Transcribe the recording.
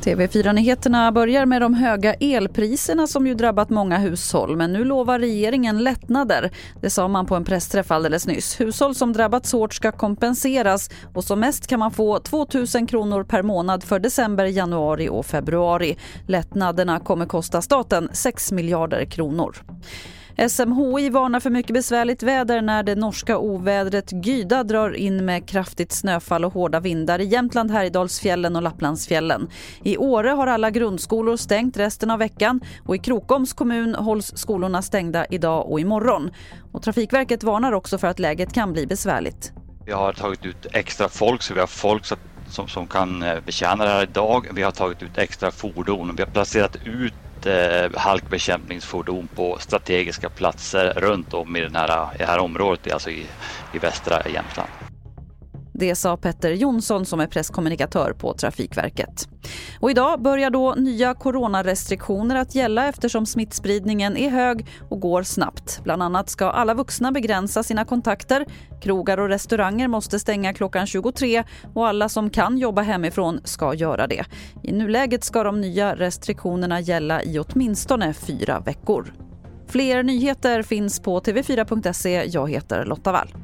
TV4-nyheterna börjar med de höga elpriserna som ju drabbat många hushåll. Men nu lovar regeringen lättnader. Det sa man på en pressträff alldeles nyss. Hushåll som drabbats hårt ska kompenseras och som mest kan man få 2 000 kronor per månad för december, januari och februari. Lättnaderna kommer kosta staten 6 miljarder kronor. SMHI varnar för mycket besvärligt väder när det norska ovädret Gyda drar in med kraftigt snöfall och hårda vindar i Jämtland, Härjedalsfjällen och Lapplandsfjällen. I Åre har alla grundskolor stängt resten av veckan och i Krokoms kommun hålls skolorna stängda idag och imorgon. Och Trafikverket varnar också för att läget kan bli besvärligt. Vi har tagit ut extra folk så vi har folk som, som kan eh, betjäna det här idag. Vi har tagit ut extra fordon och vi har placerat ut eh, halkbekämpningsfordon på strategiska platser runt om i, den här, i det här området, alltså i, i västra Jämtland. Det sa Petter Jonsson som är presskommunikatör på Trafikverket. Och idag börjar då nya coronarestriktioner att gälla eftersom smittspridningen är hög och går snabbt. Bland annat ska alla vuxna begränsa sina kontakter. Krogar och restauranger måste stänga klockan 23 och alla som kan jobba hemifrån ska göra det. I nuläget ska de nya restriktionerna gälla i åtminstone fyra veckor. Fler nyheter finns på tv4.se. Jag heter Lotta Wall.